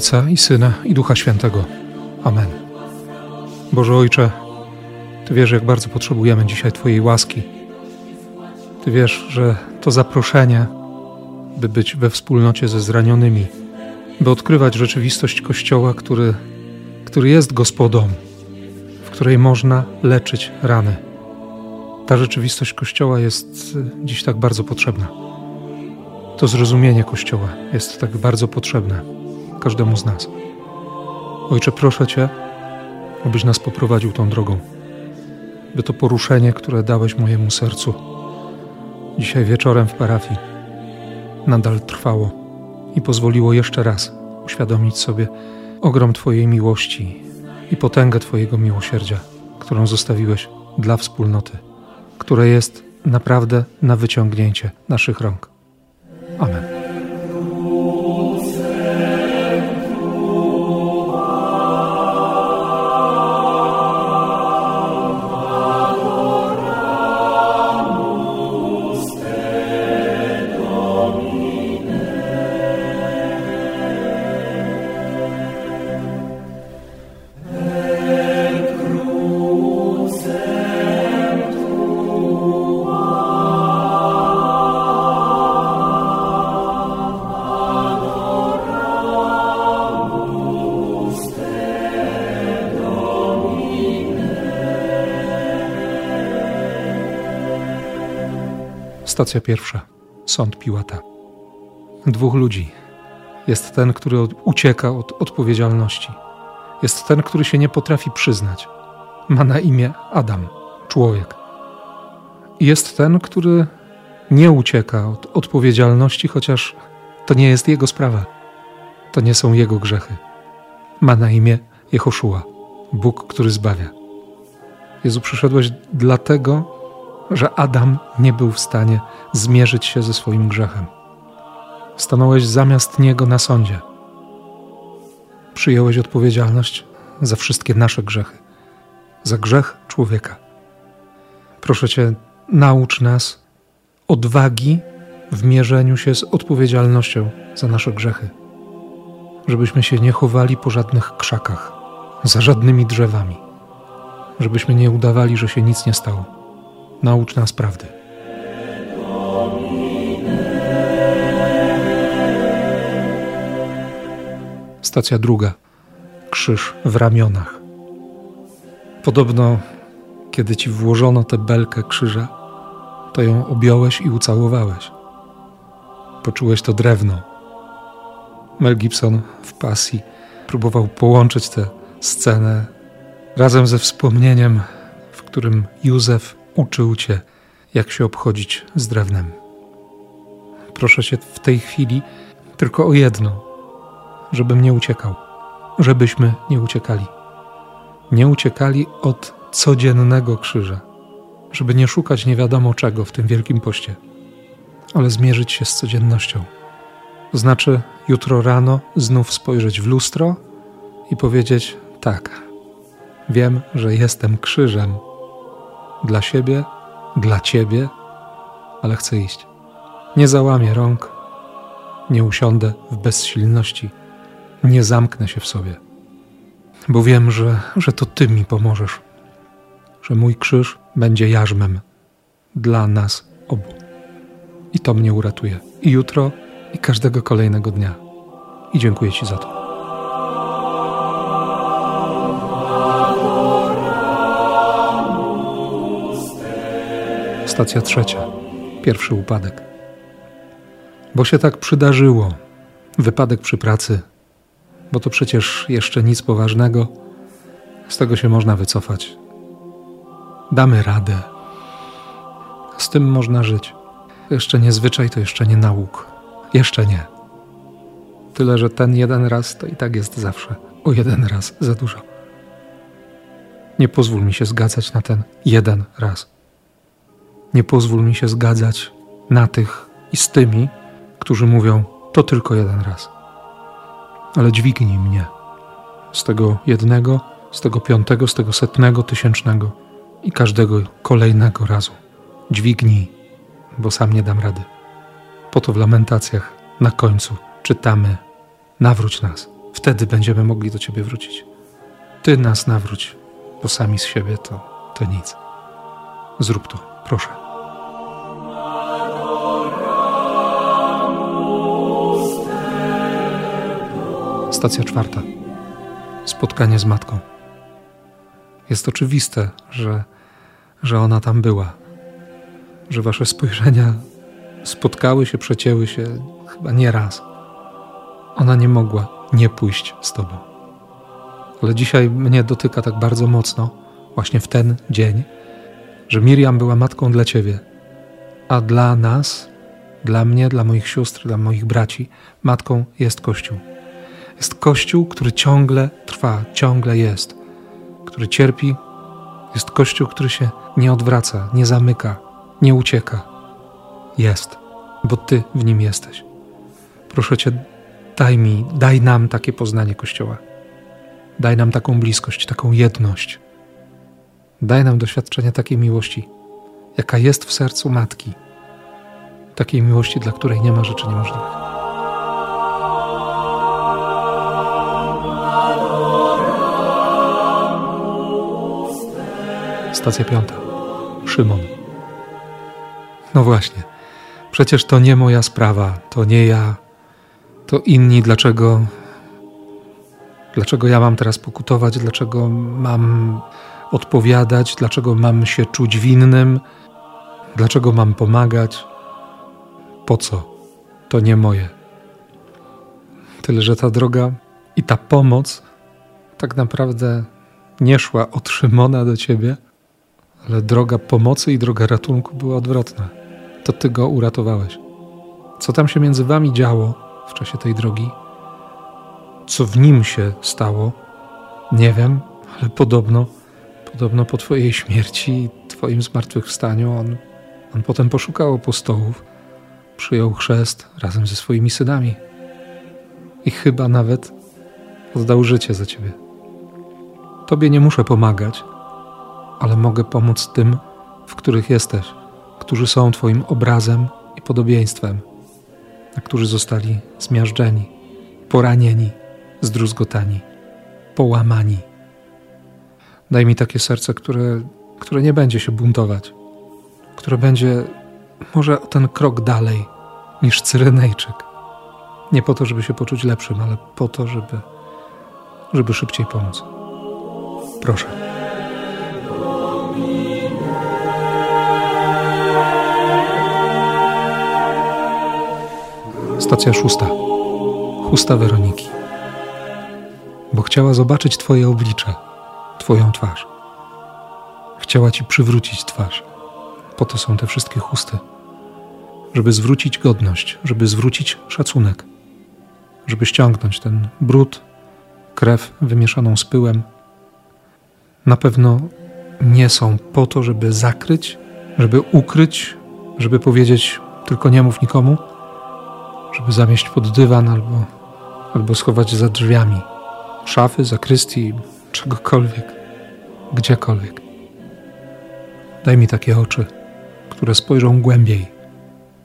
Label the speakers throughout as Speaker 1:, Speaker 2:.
Speaker 1: Ojca i Syna i Ducha Świętego. Amen. Boże Ojcze, Ty wiesz, jak bardzo potrzebujemy dzisiaj Twojej łaski. Ty wiesz, że to zaproszenie, by być we wspólnocie ze zranionymi, by odkrywać rzeczywistość Kościoła, który, który jest gospodą, w której można leczyć rany. Ta rzeczywistość Kościoła jest dziś tak bardzo potrzebna. To zrozumienie Kościoła jest tak bardzo potrzebne każdemu z nas. Ojcze, proszę Cię, abyś nas poprowadził tą drogą, by to poruszenie, które dałeś mojemu sercu dzisiaj wieczorem w parafii, nadal trwało i pozwoliło jeszcze raz uświadomić sobie ogrom Twojej miłości i potęgę Twojego miłosierdzia, którą zostawiłeś dla wspólnoty, które jest naprawdę na wyciągnięcie naszych rąk. Amen. Stacja pierwsza. Sąd Piłata. Dwóch ludzi. Jest ten, który ucieka od odpowiedzialności. Jest ten, który się nie potrafi przyznać. Ma na imię Adam, człowiek. Jest ten, który nie ucieka od odpowiedzialności, chociaż to nie jest jego sprawa. To nie są jego grzechy. Ma na imię Jehoszua, Bóg, który zbawia. Jezu, przyszedłeś dlatego, że Adam nie był w stanie zmierzyć się ze swoim grzechem. Stanąłeś zamiast niego na sądzie. Przyjąłeś odpowiedzialność za wszystkie nasze grzechy, za grzech człowieka. Proszę Cię, naucz nas odwagi w mierzeniu się z odpowiedzialnością za nasze grzechy, żebyśmy się nie chowali po żadnych krzakach, za żadnymi drzewami, żebyśmy nie udawali, że się nic nie stało naucz nas prawdy. Stacja druga. Krzyż w ramionach. Podobno, kiedy ci włożono tę belkę krzyża, to ją objąłeś i ucałowałeś. Poczułeś to drewno. Mel Gibson w pasji próbował połączyć tę scenę razem ze wspomnieniem, w którym Józef uczył Cię, jak się obchodzić z drewnem. Proszę Cię w tej chwili tylko o jedno, żebym nie uciekał, żebyśmy nie uciekali. Nie uciekali od codziennego krzyża, żeby nie szukać nie wiadomo czego w tym wielkim poście, ale zmierzyć się z codziennością. Znaczy, jutro rano znów spojrzeć w lustro i powiedzieć: Tak, wiem, że jestem krzyżem dla siebie, dla Ciebie, ale chcę iść. Nie załamię rąk, nie usiądę w bezsilności, nie zamknę się w sobie, bo wiem, że, że to Ty mi pomożesz, że mój krzyż będzie jarzmem dla nas obu. I to mnie uratuje i jutro, i każdego kolejnego dnia. I dziękuję Ci za to. Stacja trzecia. Pierwszy upadek. Bo się tak przydarzyło. Wypadek przy pracy. Bo to przecież jeszcze nic poważnego. Z tego się można wycofać. Damy radę. Z tym można żyć. Jeszcze nie zwyczaj, to jeszcze nie nauk. Jeszcze nie. Tyle, że ten jeden raz to i tak jest zawsze o jeden raz za dużo. Nie pozwól mi się zgadzać na ten jeden raz. Nie pozwól mi się zgadzać na tych i z tymi, którzy mówią to tylko jeden raz. Ale dźwignij mnie z tego jednego, z tego piątego, z tego setnego, tysięcznego i każdego kolejnego razu. Dźwignij, bo sam nie dam rady. Po to w lamentacjach na końcu czytamy: Nawróć nas, Wtedy będziemy mogli do Ciebie wrócić. Ty nas nawróć, bo sami z siebie to, to nic. Zrób to, proszę. Stacja czwarta. Spotkanie z matką. Jest oczywiste, że, że ona tam była, że wasze spojrzenia spotkały się, przecięły się chyba nie raz. Ona nie mogła nie pójść z tobą. Ale dzisiaj mnie dotyka tak bardzo mocno, właśnie w ten dzień, że Miriam była matką dla ciebie, a dla nas, dla mnie, dla moich sióstr, dla moich braci, matką jest Kościół. Jest Kościół, który ciągle trwa, ciągle jest, który cierpi. Jest Kościół, który się nie odwraca, nie zamyka, nie ucieka. Jest, bo Ty w nim jesteś. Proszę Cię, daj mi, daj nam takie poznanie Kościoła. Daj nam taką bliskość, taką jedność. Daj nam doświadczenie takiej miłości, jaka jest w sercu matki. Takiej miłości, dla której nie ma rzeczy niemożliwych. Stacja piąta. Szymon. No właśnie. Przecież to nie moja sprawa, to nie ja, to inni. Dlaczego? Dlaczego ja mam teraz pokutować? Dlaczego mam odpowiadać? Dlaczego mam się czuć winnym? Dlaczego mam pomagać? Po co? To nie moje. Tyle, że ta droga i ta pomoc tak naprawdę nie szła od Szymona do ciebie, ale droga pomocy i droga ratunku była odwrotna. To ty go uratowałeś. Co tam się między wami działo w czasie tej drogi? Co w nim się stało? Nie wiem, ale podobno, podobno po twojej śmierci i twoim zmartwychwstaniu on, on potem poszukał apostołów, przyjął chrzest razem ze swoimi synami i chyba nawet oddał życie za ciebie. Tobie nie muszę pomagać, ale mogę pomóc tym, w których jesteś, którzy są Twoim obrazem i podobieństwem, a którzy zostali zmiażdżeni, poranieni, zdruzgotani, połamani. Daj mi takie serce, które, które nie będzie się buntować, które będzie może o ten krok dalej niż Cyrenejczyk. Nie po to, żeby się poczuć lepszym, ale po to, żeby, żeby szybciej pomóc. Proszę. Stacja szósta. Chusta Weroniki. Bo chciała zobaczyć Twoje oblicze, Twoją twarz. Chciała Ci przywrócić twarz. Po to są te wszystkie chusty. Żeby zwrócić godność, żeby zwrócić szacunek, żeby ściągnąć ten brud, krew wymieszaną z pyłem. Na pewno nie są po to, żeby zakryć, żeby ukryć, żeby powiedzieć tylko nie mów nikomu, żeby zamieść pod dywan albo, albo schować za drzwiami szafy, zakrystii, czegokolwiek, gdziekolwiek. Daj mi takie oczy, które spojrzą głębiej,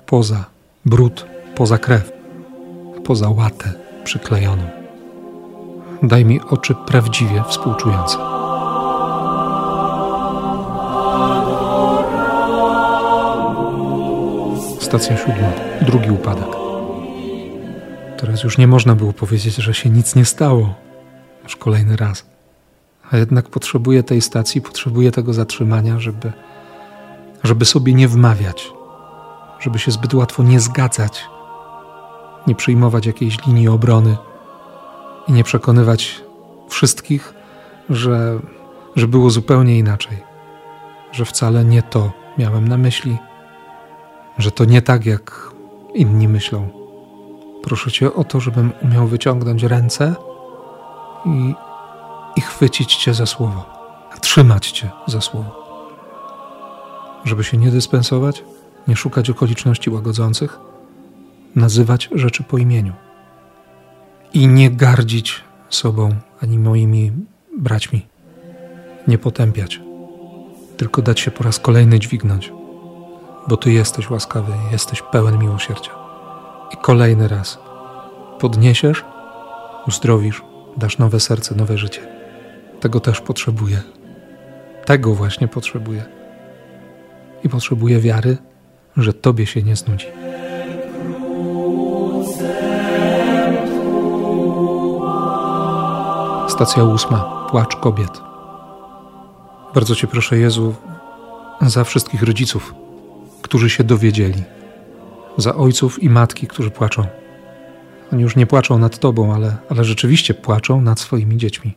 Speaker 1: poza brud, poza krew, poza łatę przyklejoną. Daj mi oczy prawdziwie współczujące. Stacja siódma, drugi upadek. Teraz już nie można było powiedzieć, że się nic nie stało. Już kolejny raz. A jednak potrzebuję tej stacji, potrzebuję tego zatrzymania, żeby, żeby sobie nie wmawiać, żeby się zbyt łatwo nie zgadzać, nie przyjmować jakiejś linii obrony i nie przekonywać wszystkich, że, że było zupełnie inaczej, że wcale nie to miałem na myśli, że to nie tak, jak inni myślą. Proszę Cię o to, żebym umiał wyciągnąć ręce i, i chwycić Cię za słowo, trzymać Cię za słowo. Żeby się nie dyspensować, nie szukać okoliczności łagodzących, nazywać rzeczy po imieniu i nie gardzić sobą ani moimi braćmi, nie potępiać, tylko dać się po raz kolejny dźwignąć, bo Ty jesteś łaskawy, jesteś pełen miłosierdzia i kolejny raz podniesiesz uzdrowisz, dasz nowe serce, nowe życie. Tego też potrzebuję. Tego właśnie potrzebuję. I potrzebuję wiary, że Tobie się nie znudzi. Stacja ósma. Płacz kobiet. Bardzo Cię proszę, Jezu, za wszystkich rodziców, którzy się dowiedzieli, za ojców i matki, którzy płaczą. Oni już nie płaczą nad Tobą, ale, ale rzeczywiście płaczą nad swoimi dziećmi.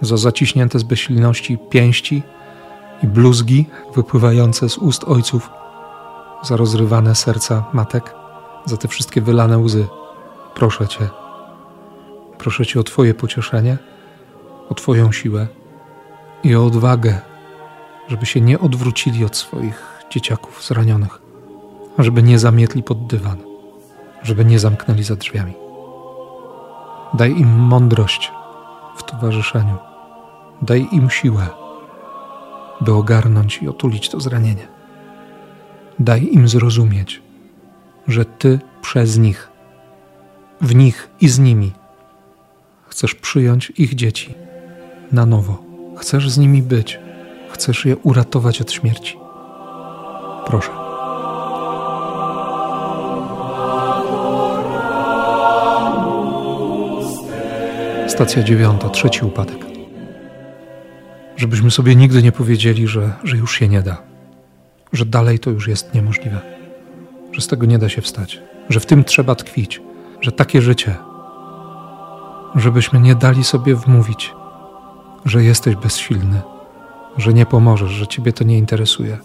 Speaker 1: Za zaciśnięte z bezsilności pięści i bluzgi wypływające z ust ojców, za rozrywane serca matek, za te wszystkie wylane łzy. Proszę Cię, proszę Cię o Twoje pocieszenie, o Twoją siłę i o odwagę, żeby się nie odwrócili od swoich dzieciaków zranionych, żeby nie zamietli pod dywan, żeby nie zamknęli za drzwiami. Daj im mądrość w towarzyszeniu, daj im siłę, by ogarnąć i otulić to zranienie. Daj im zrozumieć, że Ty przez nich, w nich i z nimi chcesz przyjąć ich dzieci na nowo. Chcesz z nimi być, chcesz je uratować od śmierci. Proszę. Stacja dziewiąta, trzeci upadek. Żebyśmy sobie nigdy nie powiedzieli, że, że już się nie da, że dalej to już jest niemożliwe, że z tego nie da się wstać, że w tym trzeba tkwić, że takie życie, żebyśmy nie dali sobie wmówić, że jesteś bezsilny, że nie pomożesz, że Ciebie to nie interesuje,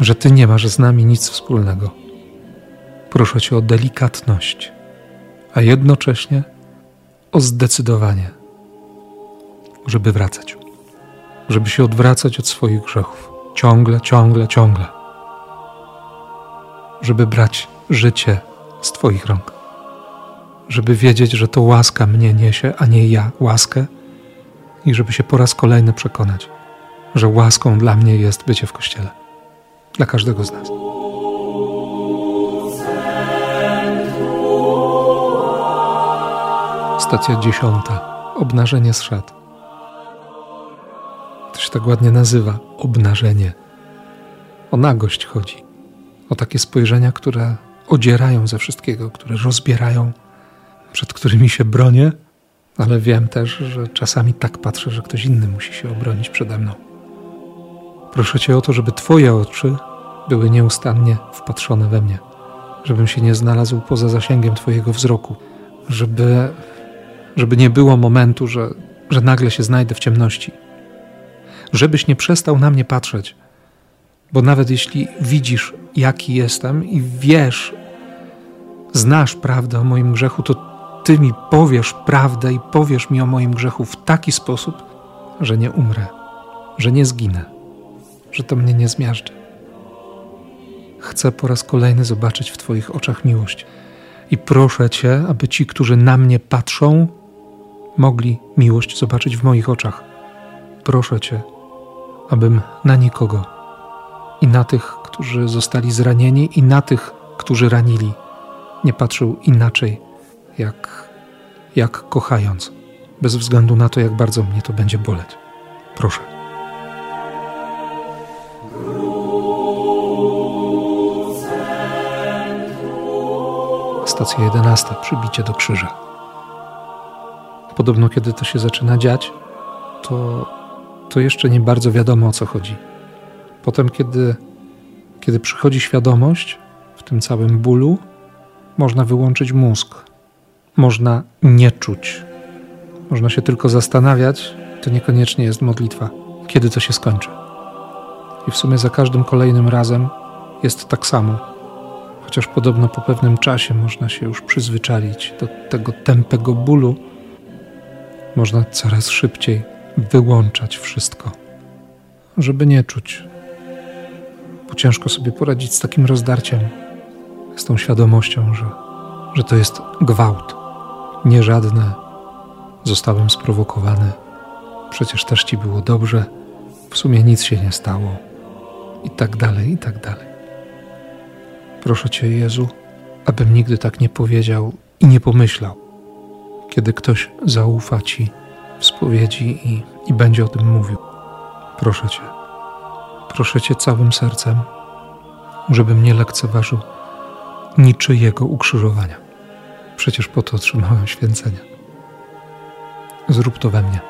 Speaker 1: że Ty nie masz z nami nic wspólnego. Proszę Cię o delikatność, a jednocześnie o zdecydowanie, żeby wracać, żeby się odwracać od swoich grzechów, ciągle, ciągle, ciągle, żeby brać życie z Twoich rąk, żeby wiedzieć, że to łaska mnie niesie, a nie ja łaskę. I żeby się po raz kolejny przekonać, że łaską dla mnie jest bycie w kościele. Dla każdego z nas. Stacja dziesiąta. Obnażenie z szat. To się tak ładnie nazywa. Obnażenie. O nagość chodzi. O takie spojrzenia, które odzierają ze wszystkiego, które rozbierają, przed którymi się bronię, ale wiem też, że czasami tak patrzę, że ktoś inny musi się obronić przede mną. Proszę Cię o to, żeby Twoje oczy były nieustannie wpatrzone we mnie, żebym się nie znalazł poza zasięgiem Twojego wzroku, żeby, żeby nie było momentu, że, że nagle się znajdę w ciemności, żebyś nie przestał na mnie patrzeć, bo nawet jeśli widzisz, jaki jestem i wiesz, znasz prawdę o moim grzechu, to Ty mi powiesz prawdę i powiesz mi o moim grzechu w taki sposób, że nie umrę, że nie zginę że to mnie nie zmiażdży. Chcę po raz kolejny zobaczyć w Twoich oczach miłość. I proszę Cię, aby ci, którzy na mnie patrzą, mogli miłość zobaczyć w moich oczach. Proszę Cię, abym na nikogo i na tych, którzy zostali zranieni, i na tych, którzy ranili, nie patrzył inaczej, jak, jak kochając, bez względu na to, jak bardzo mnie to będzie boleć. Proszę. Stacja 11. Przybicie do krzyża. Podobno, kiedy to się zaczyna dziać, to, to jeszcze nie bardzo wiadomo o co chodzi. Potem, kiedy, kiedy przychodzi świadomość w tym całym bólu, można wyłączyć mózg. Można nie czuć. Można się tylko zastanawiać, to niekoniecznie jest modlitwa, kiedy to się skończy. I w sumie za każdym kolejnym razem jest tak samo chociaż podobno po pewnym czasie można się już przyzwyczaić do tego tępego bólu, można coraz szybciej wyłączać wszystko, żeby nie czuć. Bo ciężko sobie poradzić z takim rozdarciem, z tą świadomością, że, że to jest gwałt, nie żadne. Zostałem sprowokowany, przecież też ci było dobrze, w sumie nic się nie stało, i tak dalej, i tak dalej. Proszę Cię, Jezu, abym nigdy tak nie powiedział i nie pomyślał, kiedy ktoś zaufa Ci w spowiedzi i, i będzie o tym mówił. Proszę Cię, proszę Cię całym sercem, żebym nie lekceważył niczyjego ukrzyżowania. Przecież po to otrzymałem święcenia. Zrób to we mnie.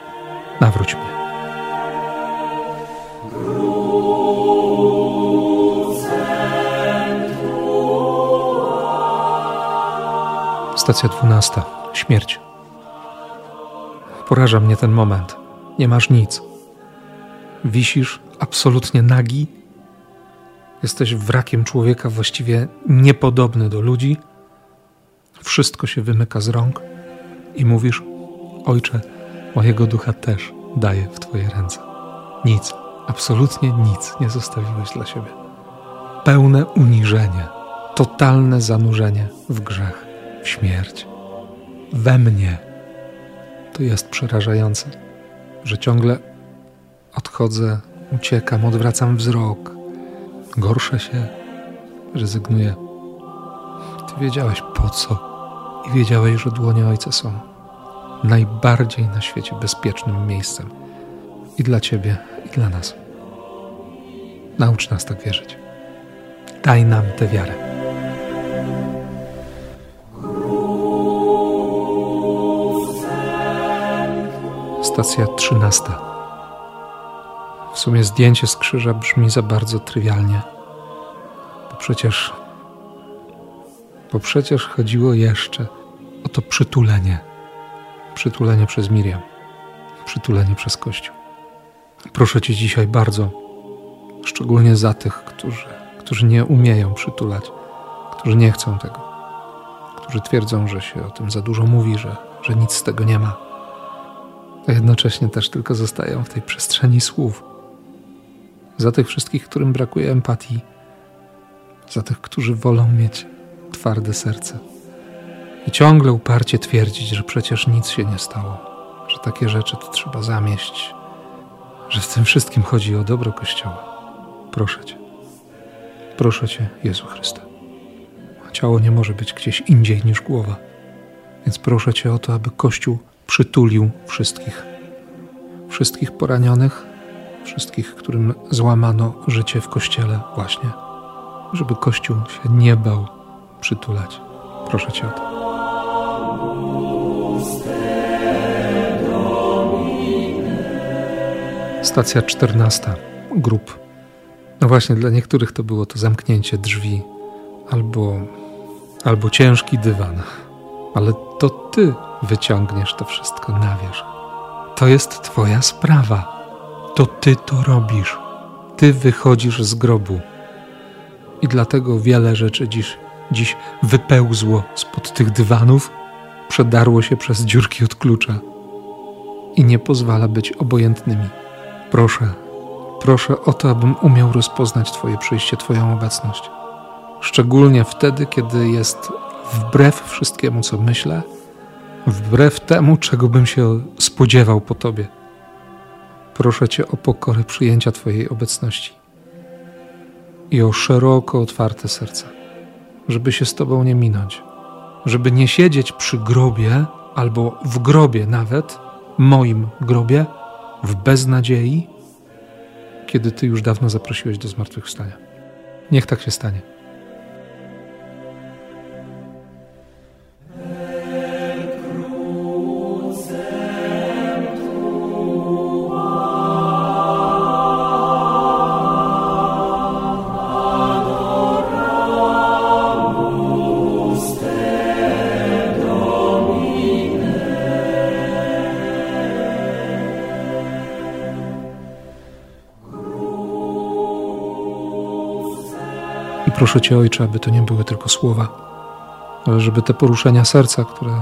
Speaker 1: Nawróć mnie. Stacja dwunasta. Śmierć. Poraża mnie ten moment. Nie masz nic. Wisisz absolutnie nagi. Jesteś wrakiem człowieka właściwie niepodobny do ludzi. Wszystko się wymyka z rąk i mówisz: Ojcze, mojego ducha też daję w Twoje ręce. Nic, absolutnie nic nie zostawiłeś dla siebie. Pełne uniżenie, totalne zanurzenie w grzech, śmierć we mnie. To jest przerażające, że ciągle odchodzę, uciekam, odwracam wzrok, gorszę się, rezygnuję. Ty wiedziałeś po co i wiedziałeś, że dłonie Ojca są najbardziej na świecie bezpiecznym miejscem i dla Ciebie, i dla nas. Naucz nas tak wierzyć. Daj nam tę wiarę. Stacja trzynasta. W sumie zdjęcie z krzyża brzmi za bardzo trywialnie, bo przecież, bo przecież chodziło jeszcze o to przytulenie. Przytulenie przez Miriam, przytulenie przez Kościół. Proszę Cię dzisiaj bardzo, szczególnie za tych, którzy, którzy nie umieją przytulać, którzy nie chcą tego, którzy twierdzą, że się o tym za dużo mówi, że, że nic z tego nie ma a jednocześnie też tylko zostają w tej przestrzeni słów. Za tych wszystkich, którym brakuje empatii, za tych, którzy wolą mieć twarde serce i ciągle uparcie twierdzić, że przecież nic się nie stało, że takie rzeczy to trzeba zamieść, że w tym wszystkim chodzi o dobro Kościoła. Proszę Cię, proszę Cię, Jezu Chryste. Ciało nie może być gdzieś indziej niż głowa, więc proszę Cię o to, aby Kościół przytulił wszystkich. Wszystkich poranionych, wszystkich, którym złamano życie w kościele, właśnie, żeby Kościół się nie bał przytulać. Proszę Cię o to. Stacja czternasta. Grup. No właśnie, dla niektórych to było to zamknięcie drzwi albo, albo ciężki dywan. Ale to Ty wyciągniesz to wszystko na wierzch. To jest Twoja sprawa. To Ty to robisz. Ty wychodzisz z grobu. I dlatego wiele rzeczy dziś, dziś wypełzło spod tych dywanów, przedarło się przez dziurki od klucza i nie pozwala być obojętnymi. Proszę, proszę o to, abym umiał rozpoznać Twoje przyjście, Twoją obecność. Szczególnie wtedy, kiedy jest wbrew wszystkiemu, co myślę, wbrew temu, czego bym się spodziewał po Tobie. Proszę Cię o pokorę przyjęcia Twojej obecności i o szeroko otwarte serce, żeby się z Tobą nie minąć, żeby nie siedzieć przy grobie albo w grobie nawet, moim grobie, w beznadziei, kiedy Ty już dawno zaprosiłeś do zmartwychwstania. Niech tak się stanie. Proszę Cię, Ojcze, aby to nie były tylko słowa, ale żeby te poruszenia serca, które,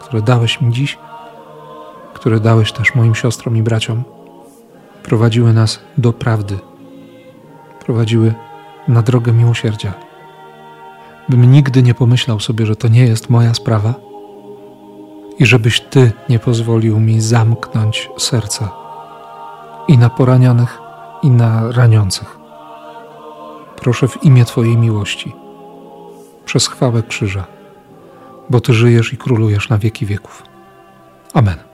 Speaker 1: które dałeś mi dziś, które dałeś też moim siostrom i braciom, prowadziły nas do prawdy, prowadziły na drogę miłosierdzia. Bym nigdy nie pomyślał sobie, że to nie jest moja sprawa i żebyś Ty nie pozwolił mi zamknąć serca i na poranionych, i na raniących proszę w imię Twojej miłości, przez chwałę krzyża, bo Ty żyjesz i królujesz na wieki wieków. Amen.